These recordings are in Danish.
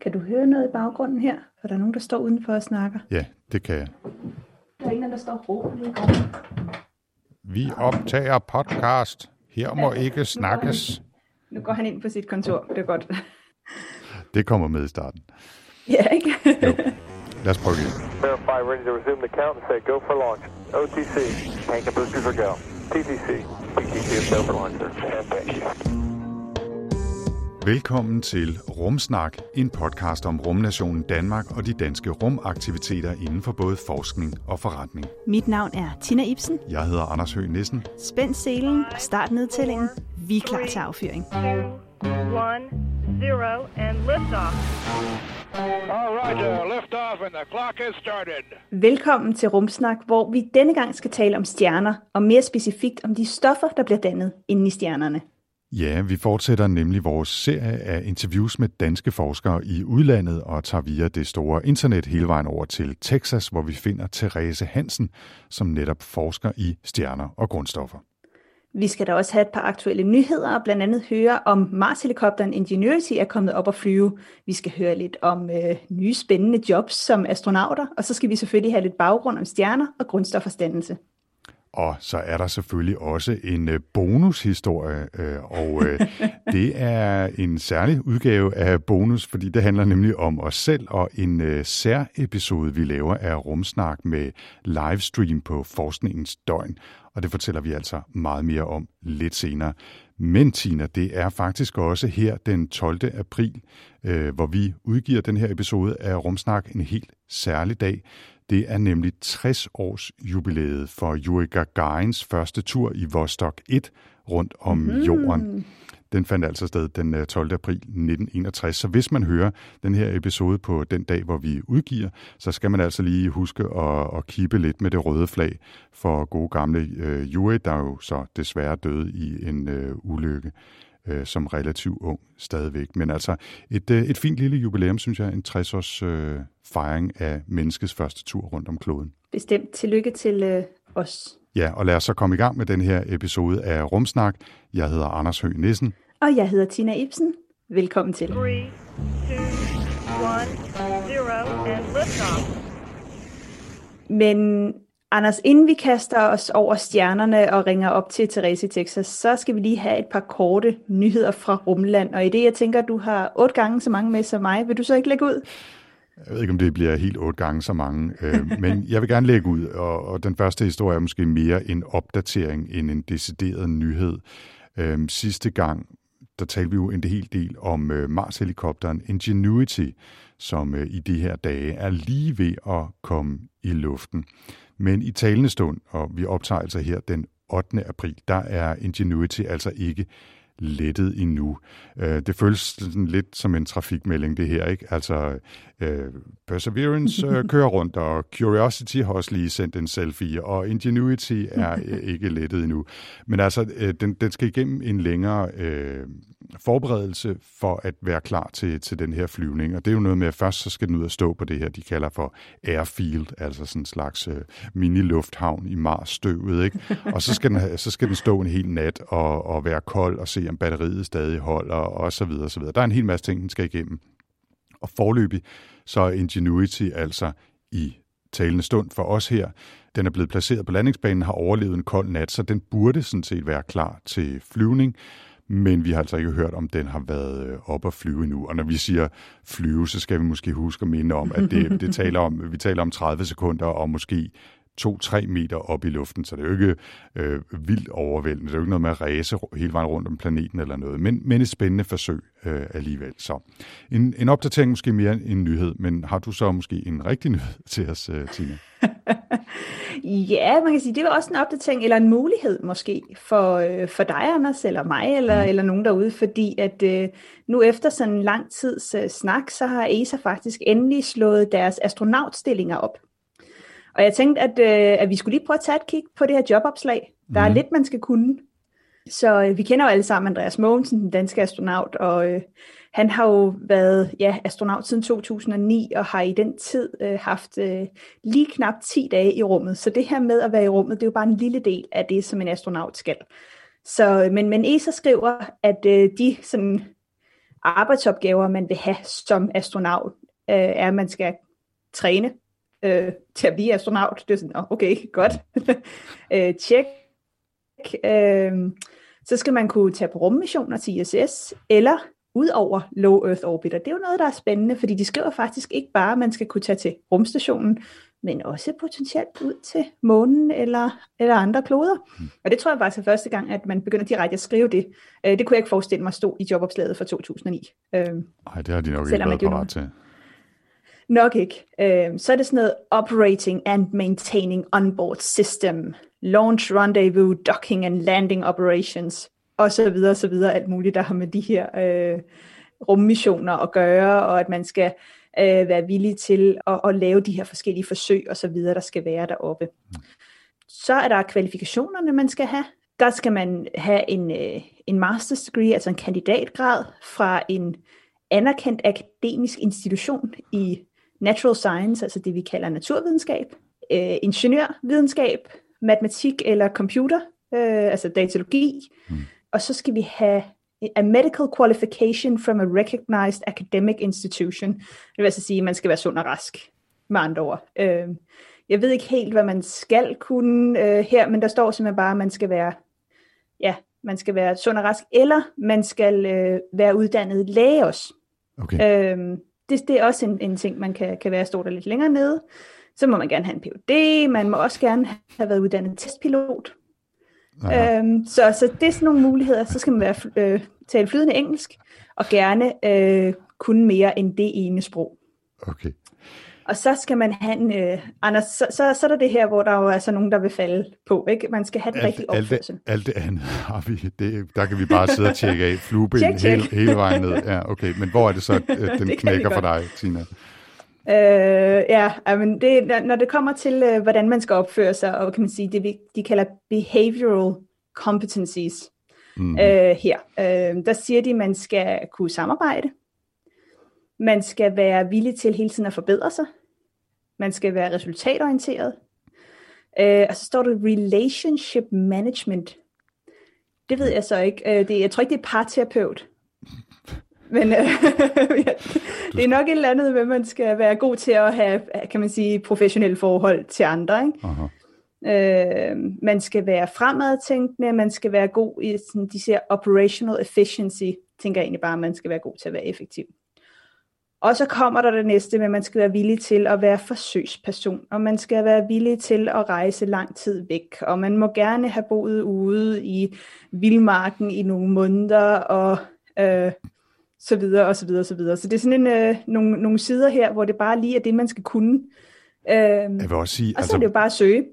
Kan du høre noget i baggrunden her? For der er nogen, der står udenfor og snakker. Ja, det kan jeg. Der er en, der står ro. Vi optager podcast. Her må ikke snakkes. Nu går han ind på sit kontor. Det er godt. Det kommer med i starten. Ja, ikke? Jo. Lad os prøve igen. Verify, ready to resume the count and say go for launch. OTC, tank and boosters are go. TTC, PTC is go for launch, sir. And thank you. Velkommen til Rumsnak, en podcast om rumnationen Danmark og de danske rumaktiviteter inden for både forskning og forretning. Mit navn er Tina Ibsen. Jeg hedder Anders Høgh Nissen. Spænd selen og start nedtællingen. Vi er klar til affyring. one, zero, and liftoff. All right, uh, lift off and the clock has started. Velkommen til Rumsnak, hvor vi denne gang skal tale om stjerner, og mere specifikt om de stoffer, der bliver dannet inde i stjernerne. Ja, vi fortsætter nemlig vores serie af interviews med danske forskere i udlandet og tager via det store internet hele vejen over til Texas, hvor vi finder Therese Hansen, som netop forsker i stjerner og grundstoffer. Vi skal da også have et par aktuelle nyheder, og blandt andet høre om Mars-helikopteren Ingenuity er kommet op at flyve. Vi skal høre lidt om øh, nye spændende jobs som astronauter, og så skal vi selvfølgelig have lidt baggrund om stjerner og grundstofforstandelse. Og så er der selvfølgelig også en øh, bonushistorie, øh, og øh, det er en særlig udgave af bonus, fordi det handler nemlig om os selv og en særepisode, vi laver af Rumsnak med livestream på Forskningens Døgn. Og det fortæller vi altså meget mere om lidt senere. Men Tina, det er faktisk også her den 12. april, øh, hvor vi udgiver den her episode af Rumsnak en helt særlig dag. Det er nemlig 60 års jubilæet for Yuri Gagarins første tur i Vostok 1 rundt om mm. jorden. Den fandt altså sted den 12. april 1961. Så hvis man hører den her episode på den dag, hvor vi udgiver, så skal man altså lige huske at, at kippe lidt med det røde flag for gode gamle øh, Yuri, der jo så desværre døde i en øh, ulykke øh, som relativt ung stadigvæk. Men altså et, øh, et fint lille jubilæum, synes jeg, en 60-års øh, fejring af menneskets første tur rundt om kloden. Bestemt tillykke til øh, os. Ja, og lad os så komme i gang med den her episode af Rumsnak. Jeg hedder Anders Høgh Nissen. Og jeg hedder Tina Ibsen. Velkommen til. Three, two, one, zero, and liftoff. Men Anders, inden vi kaster os over stjernerne og ringer op til Therese i Texas, så skal vi lige have et par korte nyheder fra Rumland. Og i det, jeg tænker, du har otte gange så mange med som mig. Vil du så ikke lægge ud? Jeg ved ikke, om det bliver helt otte gange så mange, øh, men jeg vil gerne lægge ud, og, og den første historie er måske mere en opdatering end en decideret nyhed. Øh, sidste gang, der talte vi jo en hel del om øh, Mars-helikopteren Ingenuity, som øh, i de her dage er lige ved at komme i luften. Men i talende stund, og vi optager altså her den 8. april, der er Ingenuity altså ikke lettet endnu. Øh, det føles sådan lidt som en trafikmelding, det her, ikke? Altså, øh, Perseverance øh, kører rundt, og Curiosity har også lige sendt en selfie, og Ingenuity er øh, ikke lettet endnu. Men altså, øh, den, den skal igennem en længere øh, forberedelse for at være klar til, til den her flyvning. Og det er jo noget med, at først så skal den ud og stå på det her, de kalder for airfield, altså sådan en slags øh, mini-lufthavn i Mars-støvet. Ikke? Og så skal, den, så skal den stå en hel nat og, og være kold og se, om batteriet stadig holder, og så videre, så videre. Der er en hel masse ting, den skal igennem. Og forløbig så er Ingenuity altså i talende stund for os her. Den er blevet placeret på landingsbanen, har overlevet en kold nat, så den burde sådan set være klar til flyvning men vi har altså ikke hørt, om den har været øh, op at flyve endnu. Og når vi siger flyve, så skal vi måske huske at minde om, at det, det taler om, vi taler om 30 sekunder og måske 2-3 meter op i luften, så det er jo ikke øh, vildt overvældende. Det er jo ikke noget med at ræse hele vejen rundt om planeten eller noget, men, men et spændende forsøg øh, alligevel. Så en, en opdatering måske mere en nyhed, men har du så måske en rigtig nyhed til os, øh, Tina? ja, man kan sige, det var også en opdatering, eller en mulighed måske, for, øh, for dig, Anders, eller mig, eller, mm. eller nogen derude, fordi at øh, nu efter sådan en lang tids øh, snak, så har ESA faktisk endelig slået deres astronautstillinger op. Og jeg tænkte, at, øh, at vi skulle lige prøve at tage et kig på det her jobopslag. Der mm. er lidt, man skal kunne. Så øh, vi kender jo alle sammen Andreas Mogensen, den danske astronaut, og øh, han har jo været ja, astronaut siden 2009, og har i den tid øh, haft øh, lige knap 10 dage i rummet. Så det her med at være i rummet, det er jo bare en lille del af det, som en astronaut skal. Så, men, men ESA skriver, at øh, de sådan, arbejdsopgaver, man vil have som astronaut, øh, er, at man skal træne øh, til at blive astronaut. Det er sådan, okay, godt. øh, check. Øh, så skal man kunne tage på rummissioner til ISS, eller ud over low Earth orbit. Og det er jo noget, der er spændende, fordi de skriver faktisk ikke bare, at man skal kunne tage til rumstationen, men også potentielt ud til månen eller, eller andre kloder. Mm. Og det tror jeg faktisk er første gang, at man begynder direkte at skrive det. Øh, det kunne jeg ikke forestille mig stå i jobopslaget fra 2009. Nej, det har de nok ikke været parat til. Nok ikke. Øh, så er det sådan noget operating and maintaining onboard system, launch rendezvous, docking and landing operations, og så videre, så videre, alt muligt, der har med de her øh, rummissioner at gøre, og at man skal øh, være villig til at, at lave de her forskellige forsøg og så videre, der skal være deroppe. Så er der kvalifikationerne, man skal have. Der skal man have en, øh, en master's degree, altså en kandidatgrad fra en anerkendt akademisk institution i natural science, altså det vi kalder naturvidenskab, øh, ingeniørvidenskab, matematik eller computer, øh, altså datalogi, mm. og så skal vi have a medical qualification from a recognized academic institution. Det vil altså sige, at man skal være sund og rask, med andre ord. Øh, jeg ved ikke helt, hvad man skal kunne øh, her, men der står simpelthen bare, at man skal være, ja, man skal være sund og rask, eller man skal øh, være uddannet læge også. Okay. Øh, det, det er også en, en ting, man kan, kan være stå der lidt længere nede. Så må man gerne have en Ph.D., man må også gerne have været uddannet testpilot. Øhm, så, så det er sådan nogle muligheder. Så skal man være, øh, tale flydende engelsk, og gerne øh, kunne mere end det ene sprog. Okay. Og så skal man have en, øh, Anders, så, så, så er der det her, hvor der jo er så nogen, der vil falde på, ikke? Man skal have det rigtig opførsel. Alt, alt det andet har vi, det, der kan vi bare sidde og tjekke af, flueben check, check. Hele, hele vejen ned. Ja, okay, men hvor er det så, øh, den knækker for dig, Tina? Øh, ja, men det, når det kommer til, øh, hvordan man skal opføre sig, og kan man sige, det de kalder behavioral competencies mm. øh, her, øh, der siger de, at man skal kunne samarbejde, man skal være villig til hele tiden at forbedre sig, man skal være resultatorienteret, øh, og så står der relationship management. Det ved jeg så ikke. Øh, det, jeg tror ikke, det er parterapeut. Men øh, det er nok et eller andet at man skal være god til at have, kan man sige, professionelle forhold til andre. Ikke? Aha. Øh, man skal være fremadtænkende, man skal være god i sådan, de siger operational efficiency, tænker jeg egentlig bare, at man skal være god til at være effektiv. Og så kommer der det næste med, at man skal være villig til at være forsøgsperson, og man skal være villig til at rejse lang tid væk, og man må gerne have boet ude i vildmarken i nogle måneder, og øh, så videre, og så videre, og så videre. Så det er sådan en, øh, nogle, nogle sider her, hvor det bare lige er det, man skal kunne. Øh, jeg vil også sige, og så altså, er det jo bare at søge.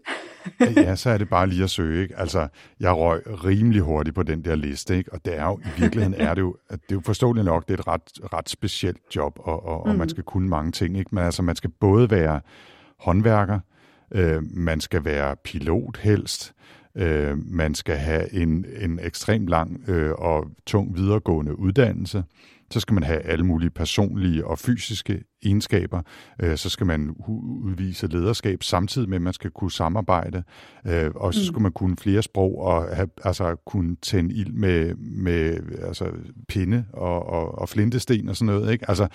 ja, så er det bare lige at søge. Ikke? Altså, jeg røg rimelig hurtigt på den der liste, ikke? og det er jo, i virkeligheden er det jo, det er jo forståeligt nok, det er et ret, ret specielt job, og, og, mm. og man mm. skal kunne mange ting. Ikke? Men altså, man skal både være håndværker, øh, man skal være pilot helst, øh, man skal have en, en ekstremt lang øh, og tung videregående uddannelse, så skal man have alle mulige personlige og fysiske egenskaber. Øh, så skal man udvise lederskab samtidig med, at man skal kunne samarbejde. Øh, og så mm. skal man kunne flere sprog og have, altså, kunne tænde ild med, med altså, pinde og, og, og flintesten og sådan noget. Ikke? Altså,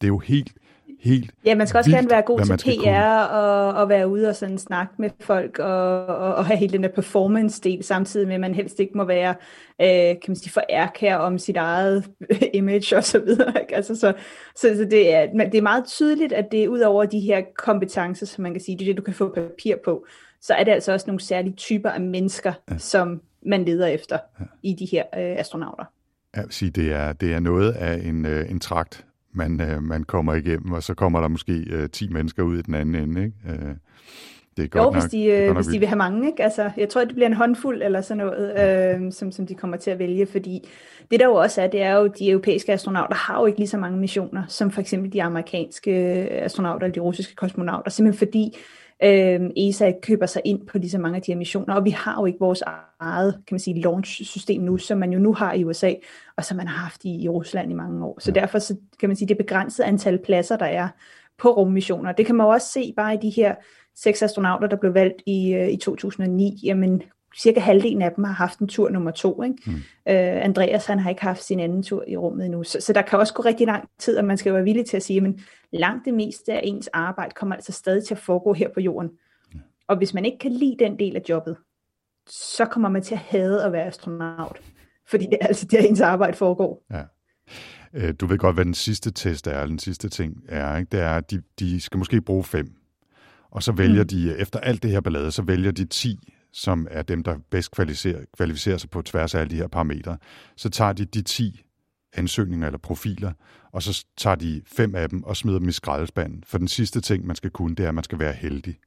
det er jo helt helt Ja, man skal også vildt, gerne være god til PR og, og være ude og sådan snakke med folk og, og, og have hele den der performance-del, samtidig med, at man helst ikke må være øh, kan man sige, for ærkær om sit eget image og så videre. Ikke? Altså, så, så, så det, er, det er meget tydeligt, at det er ud over de her kompetencer, som man kan sige, det er det, du kan få papir på, så er det altså også nogle særlige typer af mennesker, ja. som man leder efter ja. i de her øh, astronauter. Jeg vil sige, det er, det er noget af en, øh, en trakt man, øh, man kommer igennem, og så kommer der måske øh, 10 mennesker ud i den anden ende. Ikke? Øh, det er godt jo, nok, hvis, de, øh, hvis de vil have mange. Ikke? Altså, jeg tror, det bliver en håndfuld eller sådan noget, øh, som, som de kommer til at vælge, fordi det der jo også er, det er jo, de europæiske astronauter har jo ikke lige så mange missioner, som for eksempel de amerikanske astronauter eller de russiske kosmonauter, simpelthen fordi øh, ESA køber sig ind på lige så mange af de her missioner, og vi har jo ikke vores eget, kan man sige, launch-system nu, som man jo nu har i USA, og som man har haft i, i Rusland i mange år. Så ja. derfor så, kan man sige, det begrænset antal pladser, der er på rummissioner. Det kan man jo også se bare i de her seks astronauter, der blev valgt i, øh, i 2009. Jamen, cirka halvdelen af dem har haft en tur nummer to. Ikke? Mm. Øh, Andreas han har ikke haft sin anden tur i rummet endnu. Så, så der kan også gå rigtig lang tid, og man skal være villig til at sige, at langt det meste af ens arbejde kommer altså stadig til at foregå her på jorden. Mm. Og hvis man ikke kan lide den del af jobbet, så kommer man til at hade at være astronaut. Fordi det er altså der, ens arbejde foregår. Ja. Øh, du ved godt, hvad den sidste test er, den sidste ting er. Ikke? Det er, at de, de skal måske bruge fem. Og så vælger mm. de, efter alt det her ballade, så vælger de 10 som er dem, der bedst kvalificerer, kvalificerer sig på tværs af alle de her parametre, så tager de de 10 ansøgninger eller profiler, og så tager de fem af dem og smider dem i skraldespanden. For den sidste ting, man skal kunne, det er, at man skal være heldig.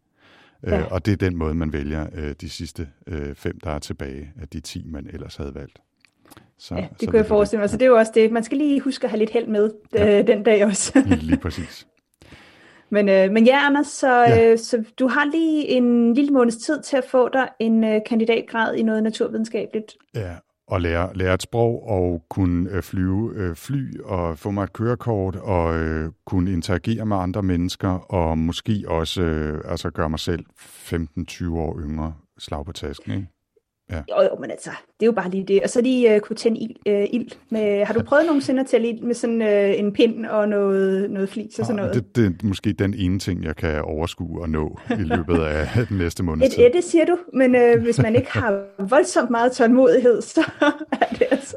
Øh, ja. Øh, og det er den måde, man vælger øh, de sidste øh, fem, der er tilbage af de 10, man ellers havde valgt. Så, ja, det så kunne jeg forestille mig. Så det er jo også det. Man skal lige huske at have lidt held med ja. øh, den dag også. lige præcis. Men, øh, men ja, Anders, så, ja. Øh, så du har lige en lille måneds tid til at få dig en øh, kandidatgrad i noget naturvidenskabeligt. Ja, og lære, lære et sprog og kunne øh, flyve øh, fly og få mig et kørekort og øh, kunne interagere med andre mennesker og måske også øh, altså gøre mig selv 15-20 år yngre slag på tasken. Ikke? Ja. Jo, jo, men altså, det er jo bare lige det. Og så lige uh, kunne tænde ild. Uh, ild med, har du prøvet nogensinde at tænde ild med sådan uh, en pind og noget, noget flis og sådan noget? Det, det er måske den ene ting, jeg kan overskue og nå i løbet af den næste måned. Et ætte, siger du, men uh, hvis man ikke har voldsomt meget tålmodighed, så er det altså...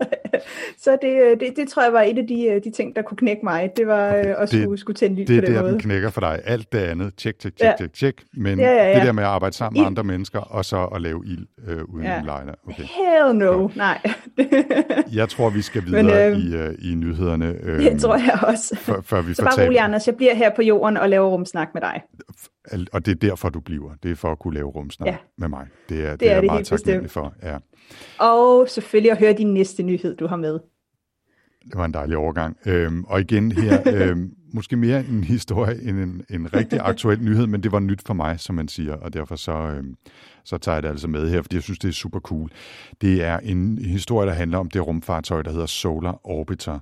Så det, det, det tror jeg var et af de, de ting, der kunne knække mig. Det var uh, at skulle, skulle tænde ild det, på den det måde. Det er knækker for dig. Alt det andet, tjek, tjek, tjek, tjek, tjek. Men ja, ja, ja. det der med at arbejde sammen med andre mennesker, og så at lave ild uh, uden ja. Lejner. Okay. Hell no, Godt. nej. jeg tror, vi skal videre Men, øh, i, uh, i nyhederne. Øh, det tror jeg også. Før, før vi Så bare rolig, Anders. Jeg bliver her på jorden og laver rumsnak med dig. Og det er derfor, du bliver. Det er for at kunne lave rumsnak ja. med mig. Det er, det, det er, er jeg meget taknemmelig for. Ja. Og selvfølgelig at høre din næste nyhed, du har med. Det var en dejlig overgang. Øhm, og igen her, øhm, måske mere en historie end en, en rigtig aktuel nyhed, men det var nyt for mig, som man siger, og derfor så, øhm, så tager jeg det altså med her, fordi jeg synes, det er super cool. Det er en historie, der handler om det rumfartøj, der hedder Solar Orbiter,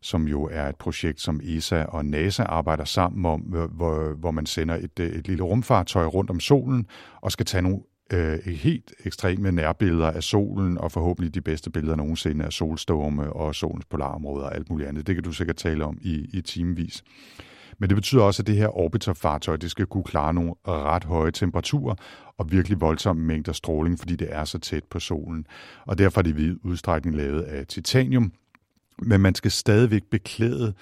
som jo er et projekt, som ESA og NASA arbejder sammen om, hvor, hvor man sender et, et lille rumfartøj rundt om solen og skal tage nogle øh, helt ekstreme nærbilleder af solen, og forhåbentlig de bedste billeder nogensinde af solstorme og solens polarområder og alt muligt andet. Det kan du sikkert tale om i, i timevis. Men det betyder også, at det her orbiterfartøj det skal kunne klare nogle ret høje temperaturer og virkelig voldsomme mængder stråling, fordi det er så tæt på solen. Og derfor er det i udstrækning lavet af titanium. Men man skal stadigvæk beklæde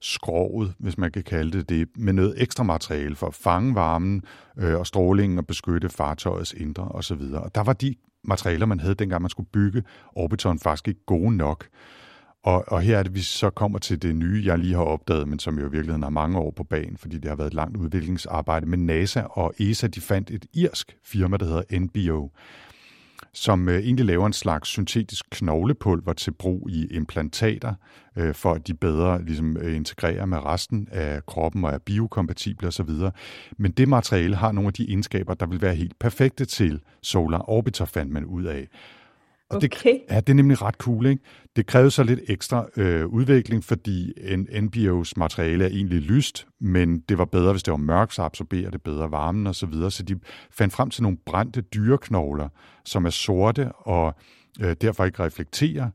skroget, hvis man kan kalde det det, med noget ekstra materiale for at fange varmen øh, og strålingen og beskytte fartøjets indre osv. Og der var de materialer, man havde dengang man skulle bygge Orbiton faktisk ikke gode nok. Og, og her er det, vi så kommer til det nye, jeg lige har opdaget, men som jo i virkeligheden har mange år på banen, fordi det har været et langt udviklingsarbejde. med NASA og ESA, de fandt et irsk firma, der hedder NBO, som øh, egentlig laver en slags syntetisk knoglepulver til brug i implantater, øh, for at de bedre ligesom, øh, integrerer med resten af kroppen og er biokompatible osv. Men det materiale har nogle af de egenskaber, der vil være helt perfekte til Solar Orbiter, fandt man ud af. Og okay. det, ja, det er nemlig ret cool. Ikke? Det krævede så lidt ekstra øh, udvikling, fordi en NBO's materiale er egentlig lyst, men det var bedre, hvis det var mørkt, så absorberer det bedre varmen og så videre. Så de fandt frem til nogle brændte dyreknogler, som er sorte og øh, derfor ikke reflekterer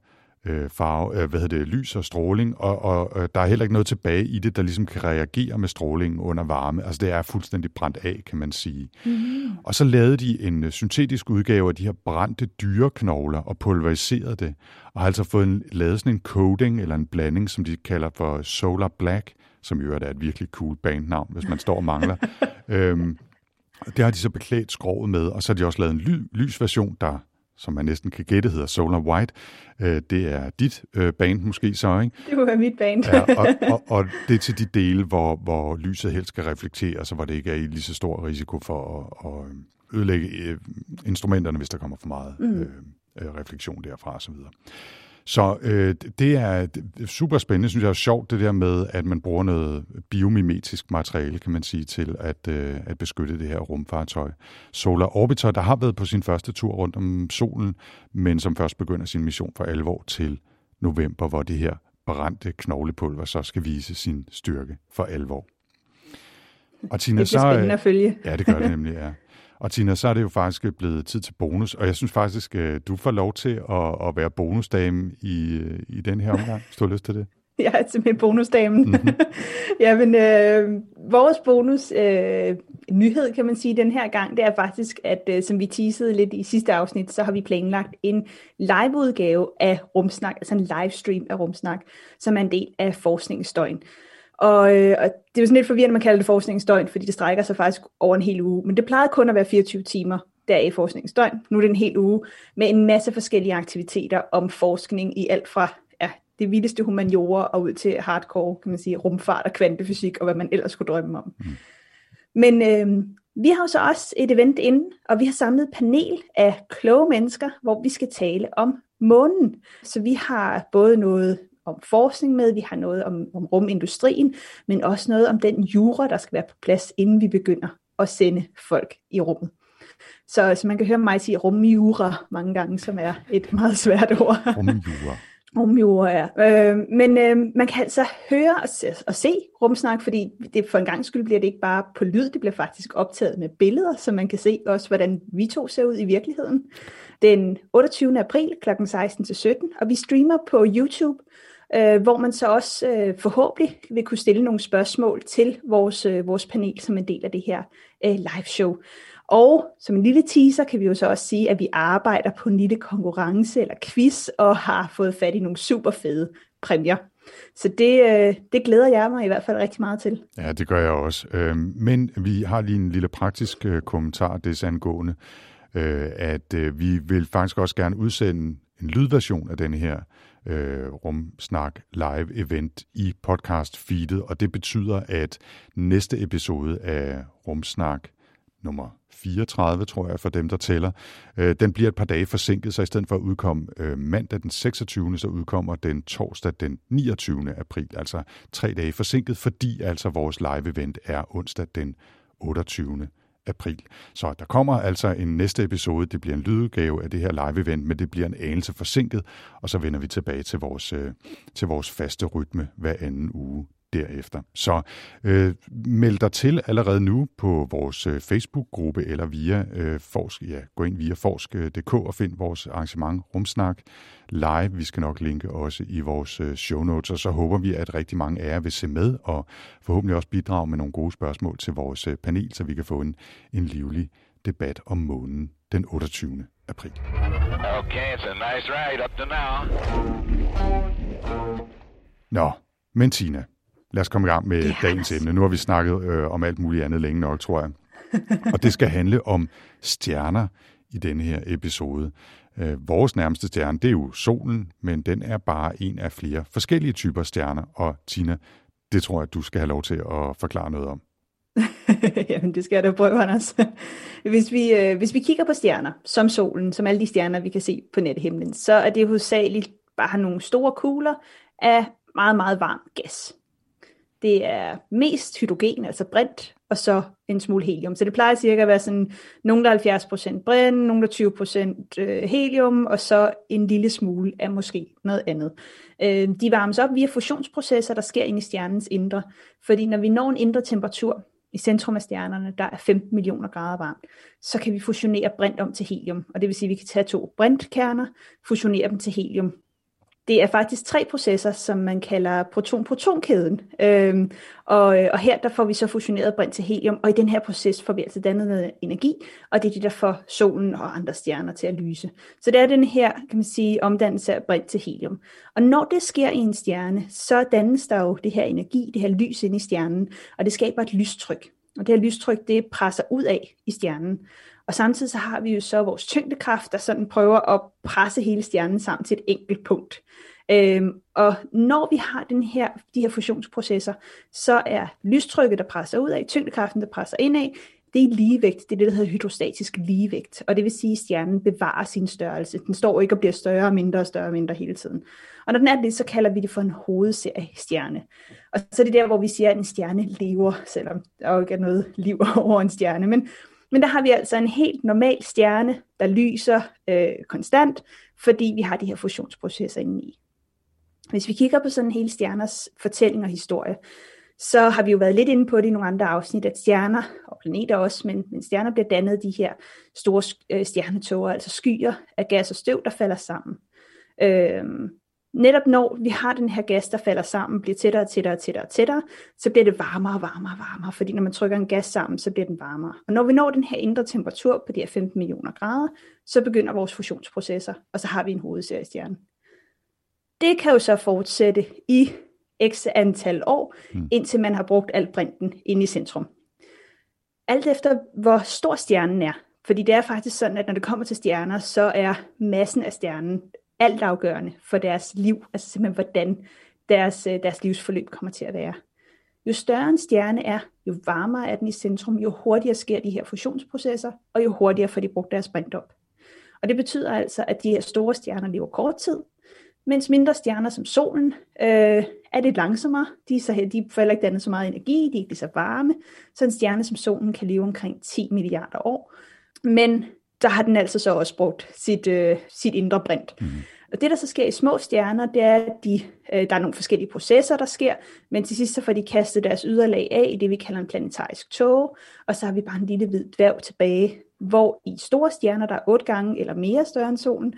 øh, farve, øh, hvad hedder det, lys og stråling, og, og øh, der er heller ikke noget tilbage i det, der ligesom kan reagere med strålingen under varme. Altså det er fuldstændig brændt af, kan man sige. Mm. Og så lavede de en øh, syntetisk udgave af de her brændte dyreknogler og pulveriserede det, og har altså fået en, lavet sådan en coating eller en blanding, som de kalder for Solar Black, som jo er et virkelig cool bandnavn, hvis man står og mangler. øhm, det har de så beklædt skroget med, og så har de også lavet en ly- lysversion, der som man næsten kan gætte, hedder Solar White. Øh, det er dit øh, band måske så, ikke? Det var mit band. ja, og, og, og det er til de dele, hvor, hvor lyset helst skal reflektere, så hvor det ikke er i lige så stor risiko for at, at ødelægge øh, instrumenterne, hvis der kommer for meget mm. øh, refleksion derfra osv. Så øh, det er super spændende, synes jeg er sjovt, det der med, at man bruger noget biomimetisk materiale, kan man sige, til at, øh, at beskytte det her rumfartøj. Solar Orbiter, der har været på sin første tur rundt om solen, men som først begynder sin mission for alvor til november, hvor det her brændte knoglepulver så skal vise sin styrke for alvor. Og Tina, det er så, spændende at følge. Ja, det gør det nemlig, ja. Og Tina, så er det jo faktisk blevet tid til bonus, og jeg synes faktisk, øh, du får lov til at, at være bonusdame i, øh, i den her omgang, hvis du har lyst til det. Jeg er simpelthen bonusdamen. Mm-hmm. Jamen, øh, vores bonus øh, nyhed, kan man sige, den her gang, det er faktisk, at øh, som vi teasede lidt i sidste afsnit, så har vi planlagt en liveudgave af Rumsnak, altså en livestream af Rumsnak, som er en del af forskningsdøgn. Og, øh, og det er jo sådan lidt forvirrende, at man kalder det forskningsdøgn, fordi det strækker sig faktisk over en hel uge. Men det plejede kun at være 24 timer der i forskningsdøgn. Nu er det en hel uge med en masse forskellige aktiviteter om forskning i alt fra ja, det vildeste humaniora og ud til hardcore, kan man sige, rumfart og kvantefysik og hvad man ellers kunne drømme om. Mm. Men øh, vi har jo så også et event inden, og vi har samlet et panel af kloge mennesker, hvor vi skal tale om månen. Så vi har både noget om forskning med, vi har noget om, om rumindustrien, men også noget om den jura, der skal være på plads, inden vi begynder at sende folk i rummet. Så, så man kan høre mig sige rumjura mange gange, som er et meget svært ord. Rumjura. Rumjura, ja. Øh, men øh, man kan altså høre og se, og se rumsnak, fordi det for en gang skyld bliver det ikke bare på lyd, det bliver faktisk optaget med billeder, så man kan se også, hvordan vi to ser ud i virkeligheden. Den 28. april kl. 16-17, og vi streamer på YouTube, øh, hvor man så også øh, forhåbentlig vil kunne stille nogle spørgsmål til vores, øh, vores panel som en del af det her øh, live show. Og som en lille teaser kan vi jo så også sige, at vi arbejder på en lille konkurrence eller quiz og har fået fat i nogle super fede præmier. Så det, øh, det glæder jeg mig i hvert fald rigtig meget til. Ja, det gør jeg også. Øh, men vi har lige en lille praktisk øh, kommentar desangående, øh, at øh, vi vil faktisk også gerne udsende en lydversion af den her øh, Rumsnak Live Event i podcast feedet, og det betyder, at næste episode af Rumsnak nummer 34, tror jeg, for dem, der tæller. Øh, den bliver et par dage forsinket, så i stedet for at udkomme øh, mandag den 26., så udkommer den torsdag den 29. april, altså tre dage forsinket, fordi altså vores live-event er onsdag den 28 april. Så der kommer altså en næste episode. Det bliver en lydudgave af det her live-event, men det bliver en anelse forsinket, og så vender vi tilbage til vores, øh, til vores faste rytme hver anden uge derefter. Så øh, meld dig til allerede nu på vores øh, Facebook-gruppe eller via øh, Forsk, ja, gå ind via forsk.dk og find vores arrangement Rumsnak live. Vi skal nok linke også i vores øh, show notes, og så håber vi, at rigtig mange af jer vil se med og forhåbentlig også bidrage med nogle gode spørgsmål til vores øh, panel, så vi kan få en, en livlig debat om månen den 28. april. Okay, it's a nice ride up to now. Nå, men Tina, lad os komme i gang med Yes. dagens emne. Nu har vi snakket øh, om alt muligt andet længe nok, tror jeg. Og det skal handle om stjerner i denne her episode. Øh, vores nærmeste stjerne, det er jo solen, men den er bare en af flere forskellige typer stjerner. Og Tina, det tror jeg, du skal have lov til at forklare noget om. Jamen, det skal jeg da prøve, Anders. Hvis vi, øh, hvis vi kigger på stjerner, som solen, som alle de stjerner, vi kan se på nattehimlen, så er det hovedsageligt bare nogle store kugler af meget, meget varm gas. Det er mest hydrogen, altså brint, og så en smule helium. Så det plejer cirka at være sådan nogle der 70% brint, nogle der 20% øh, helium, og så en lille smule af måske noget andet. Øh, de varmes op via fusionsprocesser, der sker inde i stjernens indre. Fordi når vi når en indre temperatur i centrum af stjernerne, der er 15 millioner grader varmt, så kan vi fusionere brint om til helium. Og det vil sige, at vi kan tage to brintkerner, fusionere dem til helium, det er faktisk tre processer, som man kalder proton-proton-kæden. Øhm, og, øh, og her der får vi så fusioneret brint til helium, og i den her proces får vi altså dannet noget energi, og det er det, der får solen og andre stjerner til at lyse. Så det er den her, kan man sige, omdannelse af brint til helium. Og når det sker i en stjerne, så dannes der jo det her energi, det her lys ind i stjernen, og det skaber et lystryk. Og det her lystryk, det presser ud af i stjernen. Og samtidig så har vi jo så vores tyngdekraft, der sådan prøver at presse hele stjernen sammen til et enkelt punkt. Øhm, og når vi har den her, de her fusionsprocesser, så er lystrykket, der presser ud af, tyngdekraften, der presser ind af, det er ligevægt. Det er det, der hedder hydrostatisk ligevægt. Og det vil sige, at stjernen bevarer sin størrelse. Den står ikke og bliver større og mindre og større og mindre hele tiden. Og når den er det, så kalder vi det for en hovedserie-stjerne. Og så er det der, hvor vi siger, at en stjerne lever, selvom der jo ikke er noget liv over en stjerne. Men men der har vi altså en helt normal stjerne, der lyser øh, konstant, fordi vi har de her fusionsprocesser inde i. Hvis vi kigger på sådan hele stjerners fortælling og historie, så har vi jo været lidt inde på det i nogle andre afsnit, at stjerner, og planeter også, men, men stjerner bliver dannet de her store øh, stjernetåger, altså skyer af gas og støv, der falder sammen. Øhm, netop når vi har den her gas, der falder sammen, bliver tættere og tættere og tættere og tættere, så bliver det varmere og varmere og varmere, fordi når man trykker en gas sammen, så bliver den varmere. Og når vi når den her indre temperatur på de her 15 millioner grader, så begynder vores fusionsprocesser, og så har vi en hovedseriestjerne. Det kan jo så fortsætte i x antal år, mm. indtil man har brugt alt brinten inde i centrum. Alt efter hvor stor stjernen er, fordi det er faktisk sådan, at når det kommer til stjerner, så er massen af stjernen altafgørende for deres liv, altså simpelthen hvordan deres, øh, deres livsforløb kommer til at være. Jo større en stjerne er, jo varmere er den i centrum, jo hurtigere sker de her fusionsprocesser, og jo hurtigere får de brugt deres brint op. Og det betyder altså, at de her store stjerner lever kort tid, mens mindre stjerner som solen øh, er lidt langsommere. De, er så, de får heller ikke dannet så meget energi, de er ikke lige så varme. Så en stjerne som solen kan leve omkring 10 milliarder år. Men der har den altså så også brugt sit, øh, sit indre brint. Mm. Og det, der så sker i små stjerner, det er, at de, øh, der er nogle forskellige processer, der sker, men til sidst så får de kastet deres yderlag af i det, vi kalder en planetarisk tåge, og så har vi bare en lille hvid dværg tilbage, hvor i store stjerner, der er otte gange eller mere større end solen,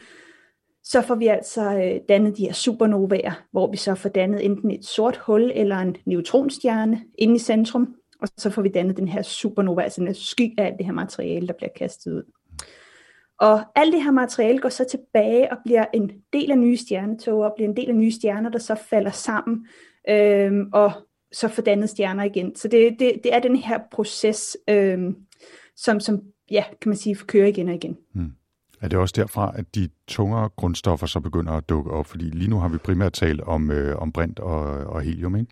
så får vi altså øh, dannet de her supernovaer, hvor vi så får dannet enten et sort hul eller en neutronstjerne inde i centrum, og så får vi dannet den her supernova, altså en sky af alt det her materiale, der bliver kastet ud. Og alt det her materiale går så tilbage og bliver en del af nye stjernetog, og bliver en del af nye stjerner, der så falder sammen, øhm, og så får dannet stjerner igen. Så det, det, det er den her proces, øhm, som, som ja, kan man sige, kører igen og igen. Hmm. Er det også derfra, at de tungere grundstoffer så begynder at dukke op? Fordi lige nu har vi primært talt om, øh, om brint og, og helium, ikke?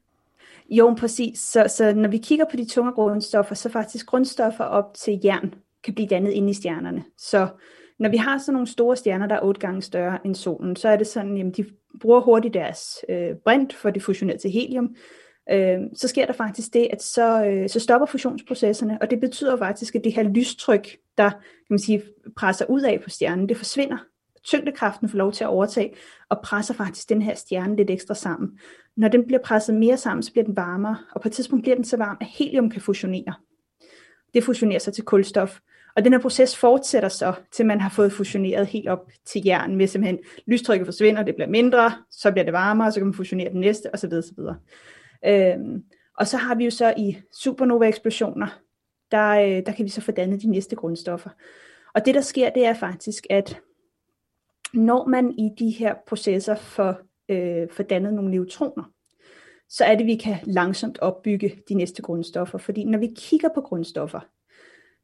Jo, præcis. Så, så når vi kigger på de tunge grundstoffer, så faktisk grundstoffer op til jern kan blive dannet inde i stjernerne. Så når vi har sådan nogle store stjerner, der er otte gange større end solen, så er det sådan, at de bruger hurtigt deres øh, brint for det fusionerer til helium. Øh, så sker der faktisk det, at så, øh, så stopper fusionsprocesserne, og det betyder faktisk, at det her lystryk, der kan man sige, presser ud af på stjernen, det forsvinder. Tyngdekraften får lov til at overtage, og presser faktisk den her stjerne lidt ekstra sammen. Når den bliver presset mere sammen, så bliver den varmere, og på et tidspunkt bliver den så varm, at helium kan fusionere. Det fusionerer sig til kulstof, og den her proces fortsætter så, til man har fået fusioneret helt op til jern, med simpelthen lystrykket forsvinder, det bliver mindre, så bliver det varmere, så kan man fusionere den næste, osv. osv. Øhm, og så har vi jo så i supernova-eksplosioner, der, øh, der kan vi så få dannet de næste grundstoffer. Og det der sker, det er faktisk, at når man i de her processer får, øh, får dannet nogle neutroner, så er det, at vi kan langsomt opbygge de næste grundstoffer. Fordi når vi kigger på grundstoffer,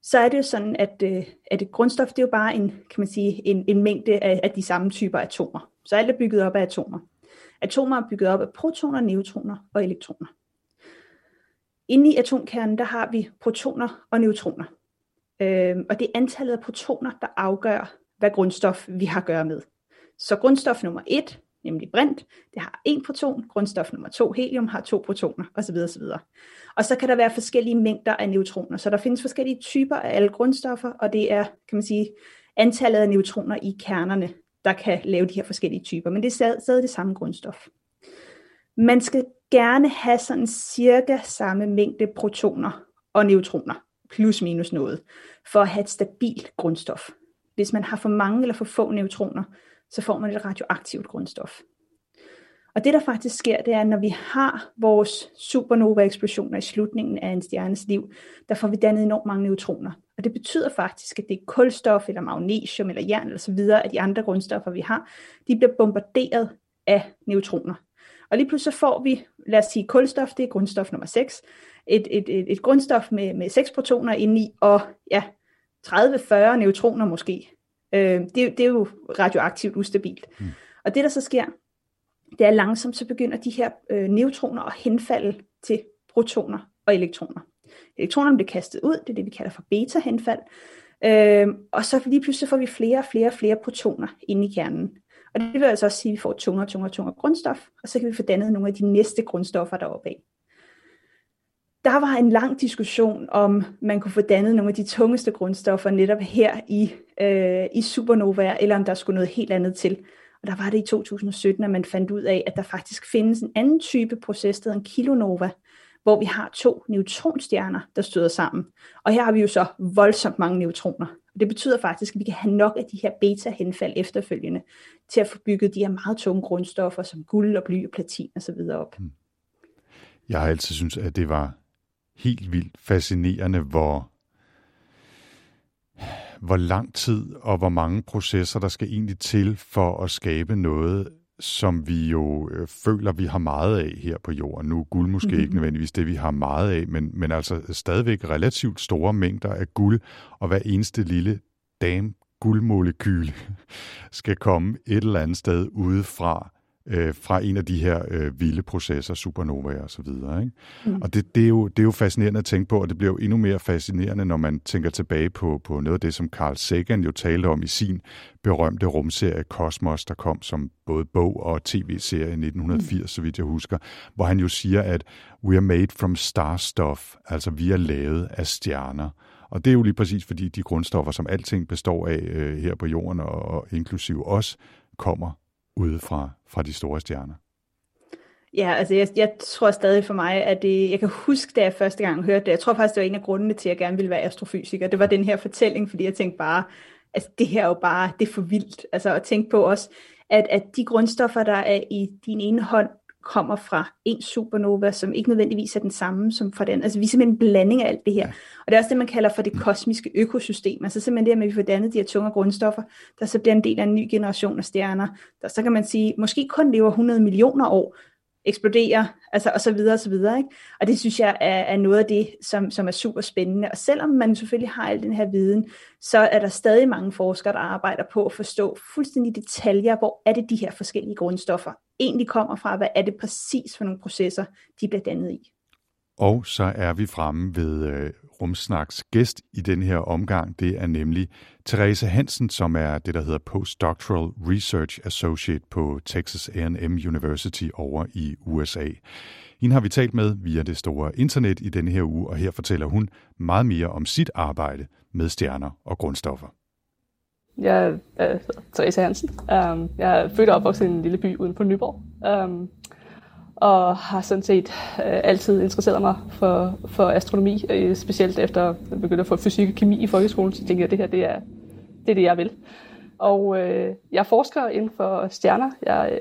så er det jo sådan, at, øh, at et grundstof, det er jo bare en, kan man sige, en, en mængde af, af de samme typer atomer. Så alt er bygget op af atomer. Atomer er bygget op af protoner, neutroner og elektroner. Inde i atomkernen, der har vi protoner og neutroner. Øhm, og det er antallet af protoner, der afgør, hvad grundstof vi har at gøre med. Så grundstof nummer et, nemlig brint, det har en proton, grundstof nummer to, helium, har to protoner, osv. osv. Og så kan der være forskellige mængder af neutroner, så der findes forskellige typer af alle grundstoffer, og det er, kan man sige, antallet af neutroner i kernerne, der kan lave de her forskellige typer, men det er stadig det samme grundstof. Man skal gerne have sådan cirka samme mængde protoner og neutroner, plus minus noget, for at have et stabilt grundstof. Hvis man har for mange eller for få neutroner, så får man et radioaktivt grundstof. Og det der faktisk sker, det er, at når vi har vores supernova-eksplosioner i slutningen af en stjernes liv, der får vi dannet enormt mange neutroner. Og det betyder faktisk, at det er kulstof, eller magnesium, eller jern, eller så videre, af de andre grundstoffer, vi har, de bliver bombarderet af neutroner. Og lige pludselig så får vi, lad os sige, kulstof, det er grundstof nummer 6, et, et, et, et grundstof med, med 6 protoner indeni, og ja, 30-40 neutroner måske. Øh, det, det er jo radioaktivt ustabilt. Mm. Og det der så sker, det er langsomt, så begynder de her øh, neutroner at henfalde til protoner og elektroner. Elektronerne bliver kastet ud, det er det, vi kalder for beta-henfald. Øh, og så lige pludselig får vi flere og flere og flere protoner inde i kernen. Og det vil altså også sige, at vi får tungere og tungere og tungere grundstof, og så kan vi få dannet nogle af de næste grundstoffer deroppe af. Der var en lang diskussion om, man kunne få dannet nogle af de tungeste grundstoffer netop her i, øh, i supernovaer, eller om der skulle noget helt andet til. Og der var det i 2017, at man fandt ud af, at der faktisk findes en anden type proces, der hedder en kilonova, hvor vi har to neutronstjerner, der støder sammen. Og her har vi jo så voldsomt mange neutroner. Og det betyder faktisk, at vi kan have nok af de her beta-henfald efterfølgende, til at få bygget de her meget tunge grundstoffer, som guld og bly og platin osv. op. Hmm. Jeg har altid synes, at det var helt vildt fascinerende, hvor hvor lang tid og hvor mange processer, der skal egentlig til for at skabe noget, som vi jo øh, føler, vi har meget af her på jorden. Nu er guld måske mm-hmm. ikke nødvendigvis det, vi har meget af, men, men altså stadigvæk relativt store mængder af guld, og hver eneste lille dame guldmolekyle skal komme et eller andet sted udefra, øh, fra en af de her øh, vilde processer, supernovaer og så videre. Ikke? Mm. Og det, det, er jo, det er jo fascinerende at tænke på, og det bliver jo endnu mere fascinerende, når man tænker tilbage på, på noget af det, som Carl Sagan jo talte om i sin berømte rumserie Cosmos, der kom som både bog og tv-serie i 1980, mm. så vidt jeg husker, hvor han jo siger, at we are made from star stuff, altså vi er lavet af stjerner. Og det er jo lige præcis fordi de grundstoffer, som alting består af øh, her på jorden, og, og inklusiv os, kommer ude fra, fra de store stjerner? Ja, altså jeg, jeg tror stadig for mig, at det, jeg kan huske, da jeg første gang hørte det, jeg tror faktisk, det var en af grundene til, at jeg gerne ville være astrofysiker. Det var den her fortælling, fordi jeg tænkte bare, altså det her er jo bare, det er for vildt. Altså at tænke på også, at, at de grundstoffer, der er i din ene hånd, kommer fra en supernova, som ikke nødvendigvis er den samme som fra den. Altså vi er simpelthen en blanding af alt det her. Ja. Og det er også det, man kalder for det kosmiske økosystem. Altså simpelthen det, at vi får dannet de her tunge grundstoffer, der så bliver en del af en ny generation af stjerner, der så kan man sige, måske kun lever 100 millioner år, eksploderer, altså og så videre og så videre. Ikke? Og det synes jeg er, er noget af det, som, som er super spændende. Og selvom man selvfølgelig har al den her viden, så er der stadig mange forskere, der arbejder på at forstå fuldstændig detaljer, hvor er det de her forskellige grundstoffer egentlig kommer fra, hvad er det præcis for nogle processer, de bliver dannet i. Og så er vi fremme ved øh, Rumsnaks gæst i den her omgang. Det er nemlig Therese Hansen, som er det, der hedder Postdoctoral Research Associate på Texas A&M University over i USA. Hende har vi talt med via det store internet i denne her uge, og her fortæller hun meget mere om sit arbejde med stjerner og grundstoffer. Jeg er øh, Therese Hansen. Um, jeg er født og opvokset i en lille by uden på Nyborg. Um, og har sådan set øh, altid interesseret mig for, for astronomi, uh, specielt efter jeg begyndte at få fysik og kemi i folkeskolen, så tænkte jeg, at det her det er, det er det, jeg vil. Og uh, jeg forsker inden for stjerner. Jeg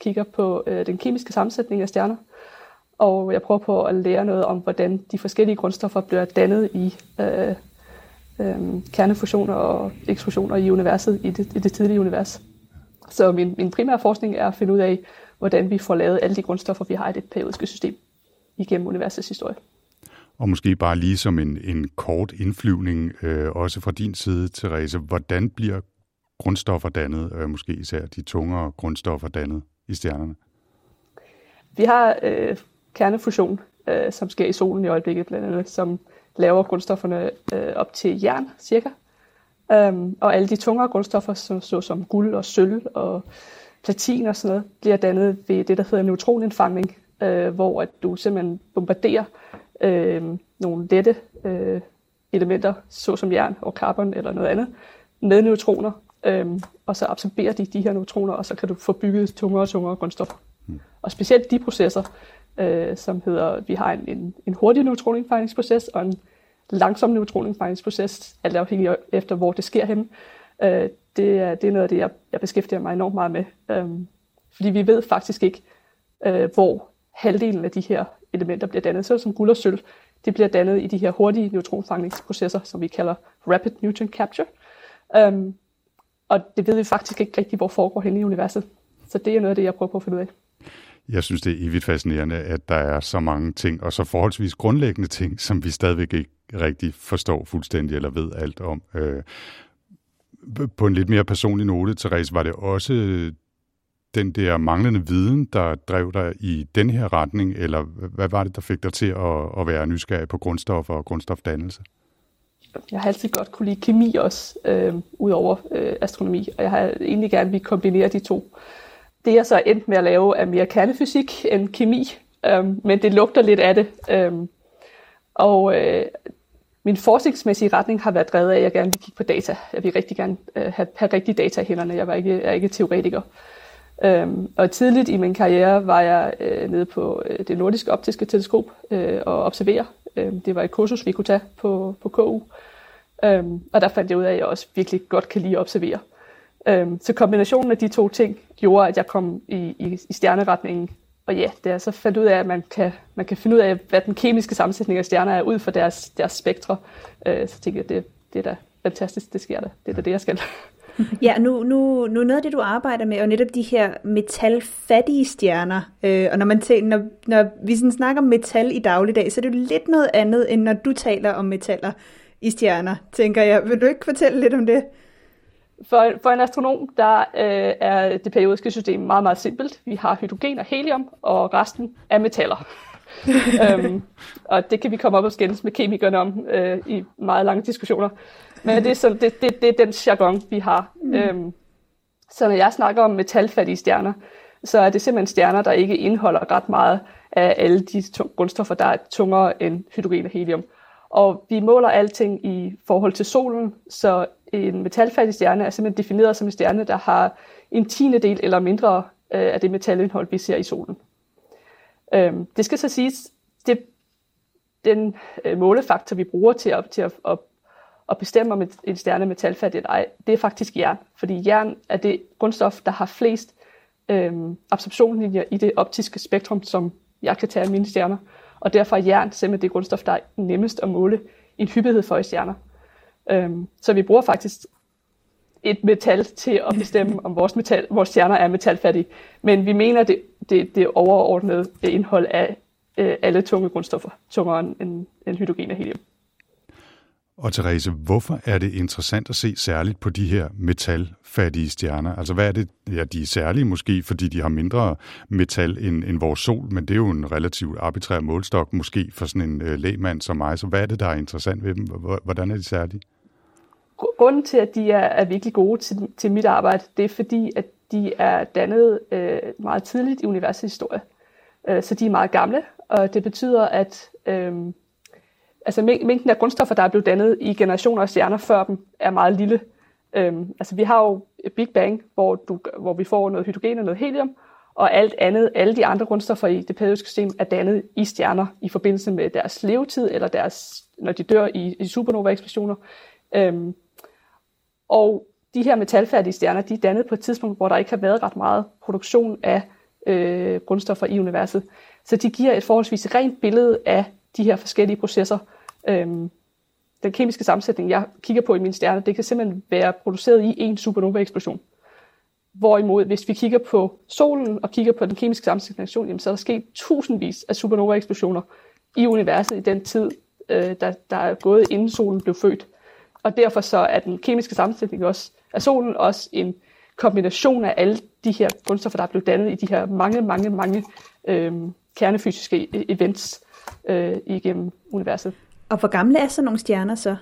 kigger på den kemiske sammensætning af stjerner, og jeg prøver på at lære noget om, hvordan de forskellige grundstoffer bliver dannet i uh, øh, kernefusioner og eksplosioner i universet, i det, i det tidlige univers. Så min, min primære forskning er at finde ud af, hvordan vi får lavet alle de grundstoffer, vi har i det periodiske system igennem universets historie. Og måske bare lige som en, en kort indflyvning, øh, også fra din side, Therese, hvordan bliver grundstoffer dannet, øh, måske især de tungere grundstoffer dannet i stjernerne? Vi har øh, kernefusion, øh, som sker i solen i øjeblikket blandt andet, som laver grundstofferne øh, op til jern, cirka. Um, og alle de tungere grundstoffer, som, så som guld og sølv og platin og sådan noget, bliver dannet ved det, der hedder neutronindfangning, øh, hvor at du simpelthen bombarderer øh, nogle lette øh, elementer, såsom jern og carbon eller noget andet, med neutroner, øh, og så absorberer de de her neutroner, og så kan du få bygget tungere og tungere grundstoffer. Mm. Og specielt de processer, øh, som hedder, vi har en, en, en hurtig neutronindfejringsproces og en langsom neutronindfejringsproces, alt afhængig efter, hvor det sker henne. Øh, det, er, det er noget af det, jeg, jeg beskæftiger mig enormt meget med. Øh, fordi vi ved faktisk ikke, øh, hvor halvdelen af de her elementer bliver dannet. Så som guld og sølv, det bliver dannet i de her hurtige neutronfangningsprocesser, som vi kalder rapid neutron capture. Um, og det ved vi faktisk ikke rigtig, hvor foregår hen i universet. Så det er noget af det, jeg prøver på at finde ud af. Jeg synes, det er evigt fascinerende, at der er så mange ting, og så forholdsvis grundlæggende ting, som vi stadigvæk ikke rigtig forstår fuldstændig eller ved alt om. Øh, på en lidt mere personlig note, Therese, var det også øh, den der manglende viden, der drev dig i den her retning, eller hvad var det, der fik dig til at, at være nysgerrig på grundstoffer og grundstofdannelse? Jeg har altid godt kunne lide kemi også, øh, ud over øh, astronomi, og jeg har egentlig gerne vil kombinere de to. Det jeg så endte med at lave er mere kernefysik end kemi, øhm, men det lugter lidt af det. Øhm, og øh, min forskningsmæssige retning har været drevet af, at jeg gerne vil kigge på data. Jeg vil rigtig gerne øh, have, have rigtige data i hænderne. Jeg var ikke, jeg er ikke teoretiker. Øhm, og tidligt i min karriere var jeg øh, nede på øh, det nordiske optiske teleskop øh, og observere. Øhm, det var et kursus, vi kunne tage på, på KU. Øhm, og der fandt jeg ud af, at jeg også virkelig godt kan lide at observere. Øhm, så kombinationen af de to ting gjorde, at jeg kom i, i, i stjerneretningen. Og ja, det er så fandt ud af, at man kan, man kan finde ud af, hvad den kemiske sammensætning af stjerner er ud fra deres, deres spektre. Øh, så tænkte jeg, det, det er da fantastisk, det sker da. Det er da det, jeg skal. Ja, nu, nu, nu noget af det, du arbejder med, er jo netop de her metalfattige stjerner. Øh, og når, man tæ- når, når vi sådan snakker om metal i dagligdag, så er det jo lidt noget andet, end når du taler om metaller i stjerner, tænker jeg. Vil du ikke fortælle lidt om det? For, for en astronom, der øh, er det periodiske system meget, meget simpelt. Vi har hydrogen og helium, og resten er metaller. øhm, og det kan vi komme op og skændes med kemikerne om øh, i meget lange diskussioner. Men det er, sådan, det, det, det er den jargon, vi har. Mm. Øhm, så når jeg snakker om metalfattige stjerner, så er det simpelthen stjerner, der ikke indeholder ret meget af alle de grundstoffer, der er tungere end hydrogen og helium. Og vi måler alting i forhold til solen, så en metalfattig stjerne er simpelthen defineret som en stjerne, der har en tiende del eller mindre øh, af det metalindhold, vi ser i solen. Øhm, det skal så siges, det, den øh, målefaktor, vi bruger til at, til at, at, at bestemme, om en stjerne er metalfattig eller ej, det er faktisk jern. Fordi jern er det grundstof, der har flest øh, absorptionslinjer i det optiske spektrum, som jeg kan tage af mine stjerner. Og derfor er jern simpelthen det grundstof, der er nemmest at måle en hyppighed for i stjerner. Øhm, så vi bruger faktisk et metal til at bestemme, om vores, metal, vores stjerner er metalfattige. Men vi mener, det, det, det overordnede indhold af øh, alle tunge grundstoffer, tungere end, end hydrogen og helium. Og Therese, hvorfor er det interessant at se særligt på de her metalfattige stjerner? Altså hvad er det? Ja, de er særlige måske, fordi de har mindre metal end, end vores sol, men det er jo en relativt arbitrær målstok måske for sådan en øh, lægmand som mig. Så hvad er det, der er interessant ved dem? Hvordan er de særlige? Grunden til, at de er, er virkelig gode til, til mit arbejde, det er fordi, at de er dannet øh, meget tidligt i universets historie. Øh, så de er meget gamle, og det betyder, at øh, altså mængden af grundstoffer, der er blevet dannet i generationer af stjerner før dem, er meget lille. Øhm, altså vi har jo Big Bang, hvor, du, hvor vi får noget hydrogen og noget helium, og alt andet, alle de andre grundstoffer i det periodiske system er dannet i stjerner i forbindelse med deres levetid, eller deres, når de dør i, i supernova-eksplosioner. Øhm, og de her metalfærdige stjerner, de er dannet på et tidspunkt, hvor der ikke har været ret meget produktion af øh, grundstoffer i universet. Så de giver et forholdsvis rent billede af de her forskellige processer. Øhm, den kemiske sammensætning, jeg kigger på i min stjerne, det kan simpelthen være produceret i en supernova-eksplosion. Hvorimod, hvis vi kigger på solen og kigger på den kemiske sammensætning, jamen, så er der sket tusindvis af supernova-eksplosioner i universet i den tid, øh, der, der er gået inden solen blev født. Og derfor så er den kemiske sammensætning også af solen også en kombination af alle de her grundstoffer, der er blevet dannet i de her mange, mange, mange øh, kernefysiske e-, events øh, igennem universet. Og hvor gamle er så nogle stjerner så,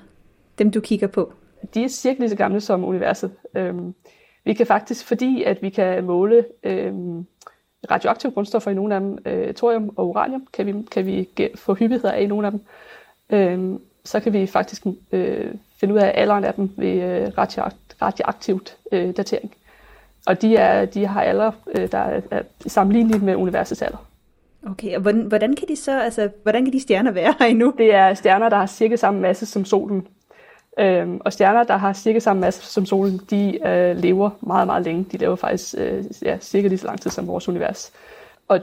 dem du kigger på? De er cirka lige så gamle som universet. Øhm, vi kan faktisk, fordi at vi kan måle øhm, radioaktive grundstoffer i nogle af dem, øh, thorium og uranium, kan vi, kan vi få hyppigheder af i nogle af dem. Øhm, så kan vi faktisk øh, finde ud af alderen af dem ved øh, radioakt, radioaktivt øh, datering. Og de, er, de har alder, øh, der er, er sammenlignelige med universets alder. Okay, og hvordan, hvordan kan de så, altså, hvordan kan de stjerner være her endnu? Det er stjerner, der har cirka samme masse som solen. Øhm, og stjerner, der har cirka samme masse som solen, de øh, lever meget, meget længe. De lever faktisk øh, ja, cirka lige så lang tid som vores univers. Og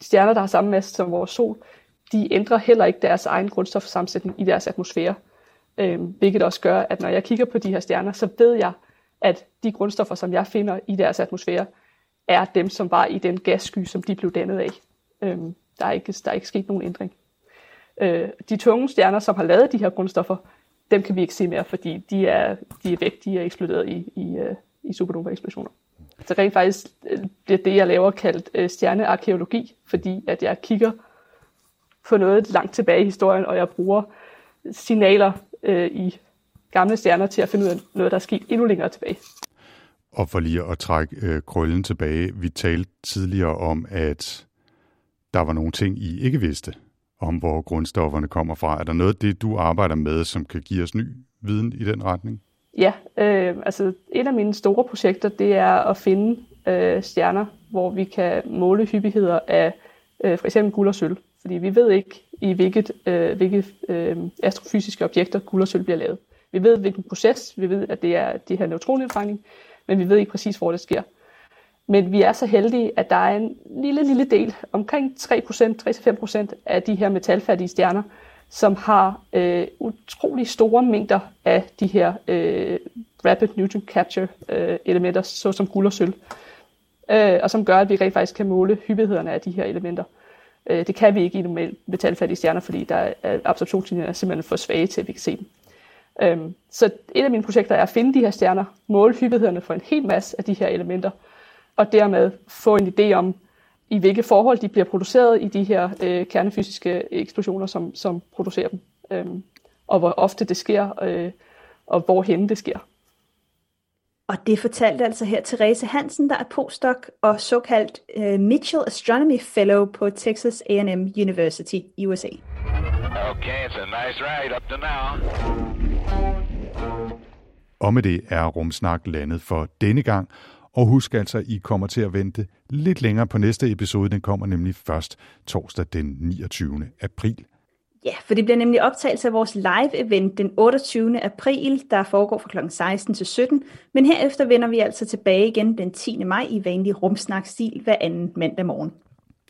stjerner, der har samme masse som vores sol, de ændrer heller ikke deres egen grundstofsammensætning i deres atmosfære. Øhm, hvilket også gør, at når jeg kigger på de her stjerner, så ved jeg, at de grundstoffer, som jeg finder i deres atmosfære, er dem, som var i den gassky, som de blev dannet af. Øhm, der, er ikke, der er ikke sket nogen ændring. Øh, de tunge stjerner, som har lavet de her grundstoffer, dem kan vi ikke se mere, fordi de er, de er væk, de er eksploderet i, i, øh, i supernova-eksplosioner. Så rent faktisk øh, det bliver det, jeg laver, kaldt øh, stjernearkeologi, fordi at jeg kigger på noget langt tilbage i historien, og jeg bruger signaler uh, i gamle stjerner til at finde ud af noget, der er sket endnu længere tilbage. Og for lige at trække øh, krøllen tilbage, vi talte tidligere om, at der var nogle ting, I ikke vidste om, hvor grundstofferne kommer fra. Er der noget af det, du arbejder med, som kan give os ny viden i den retning? Ja, øh, altså et af mine store projekter, det er at finde øh, stjerner, hvor vi kan måle hyppigheder af øh, for eksempel guld og sølv. Fordi vi ved ikke, i hvilket, øh, hvilke øh, astrofysiske objekter guld og sølv bliver lavet. Vi ved, hvilken proces, vi ved, at det er det her neutronindfangning, men vi ved ikke præcis, hvor det sker. Men vi er så heldige, at der er en lille, lille del, omkring 3%, 3-5% af de her metalfattige stjerner, som har øh, utrolig store mængder af de her øh, rapid neutron capture øh, elementer, såsom guld og sølv, øh, og som gør, at vi rent faktisk kan måle hyppighederne af de her elementer. Øh, Øh, det kan vi ikke i normalt metalfattige stjerner, fordi der er absorptionslinjerne er simpelthen for svage til, at vi kan se dem. Øh, så et af mine projekter er at finde de her stjerner, måle hyppighederne for en hel masse af de her elementer, og dermed få en idé om, i hvilke forhold de bliver produceret i de her øh, kernefysiske eksplosioner, som, som producerer dem, øhm, og hvor ofte det sker, øh, og hvorhen det sker. Og det fortalte altså her Therese Hansen, der er postdoc og såkaldt uh, Mitchell Astronomy Fellow på Texas A&M University i USA. Okay, it's a nice ride up to now. Og med det er Rumsnak landet for denne gang, og husk altså, I kommer til at vente lidt længere på næste episode. Den kommer nemlig først torsdag den 29. april. Ja, for det bliver nemlig optagelse af vores live-event den 28. april, der foregår fra kl. 16 til 17. Men herefter vender vi altså tilbage igen den 10. maj i vanlig rumsnakstil hver anden mandag morgen.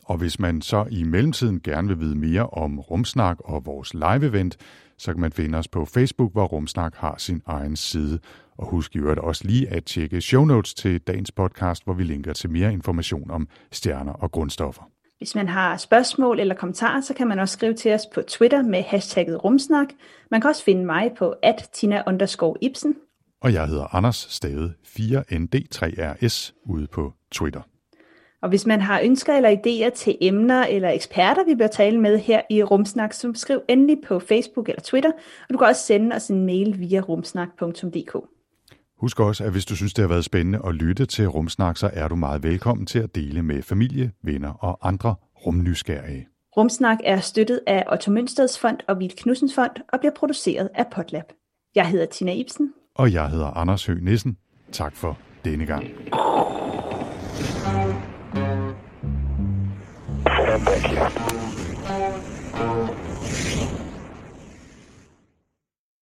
Og hvis man så i mellemtiden gerne vil vide mere om Rumsnak og vores live-event, så kan man finde os på Facebook, hvor Rumsnak har sin egen side. Og husk i øvrigt også lige at tjekke show notes til dagens podcast, hvor vi linker til mere information om stjerner og grundstoffer. Hvis man har spørgsmål eller kommentarer, så kan man også skrive til os på Twitter med hashtagget rumsnak. Man kan også finde mig på at tina Ibsen. Og jeg hedder Anders Stade 4ND3RS ude på Twitter. Og hvis man har ønsker eller idéer til emner eller eksperter, vi bør tale med her i Rumsnak, så skriv endelig på Facebook eller Twitter, og du kan også sende os en mail via rumsnak.dk. Husk også, at hvis du synes, det har været spændende at lytte til Rumsnak, så er du meget velkommen til at dele med familie, venner og andre rumnysgerrige. Rumsnak er støttet af Otto Mønsteds Fond og Vild Knudsens Fond og bliver produceret af Potlab. Jeg hedder Tina Ibsen. Og jeg hedder Anders Høgh Nissen. Tak for denne gang. Thank you.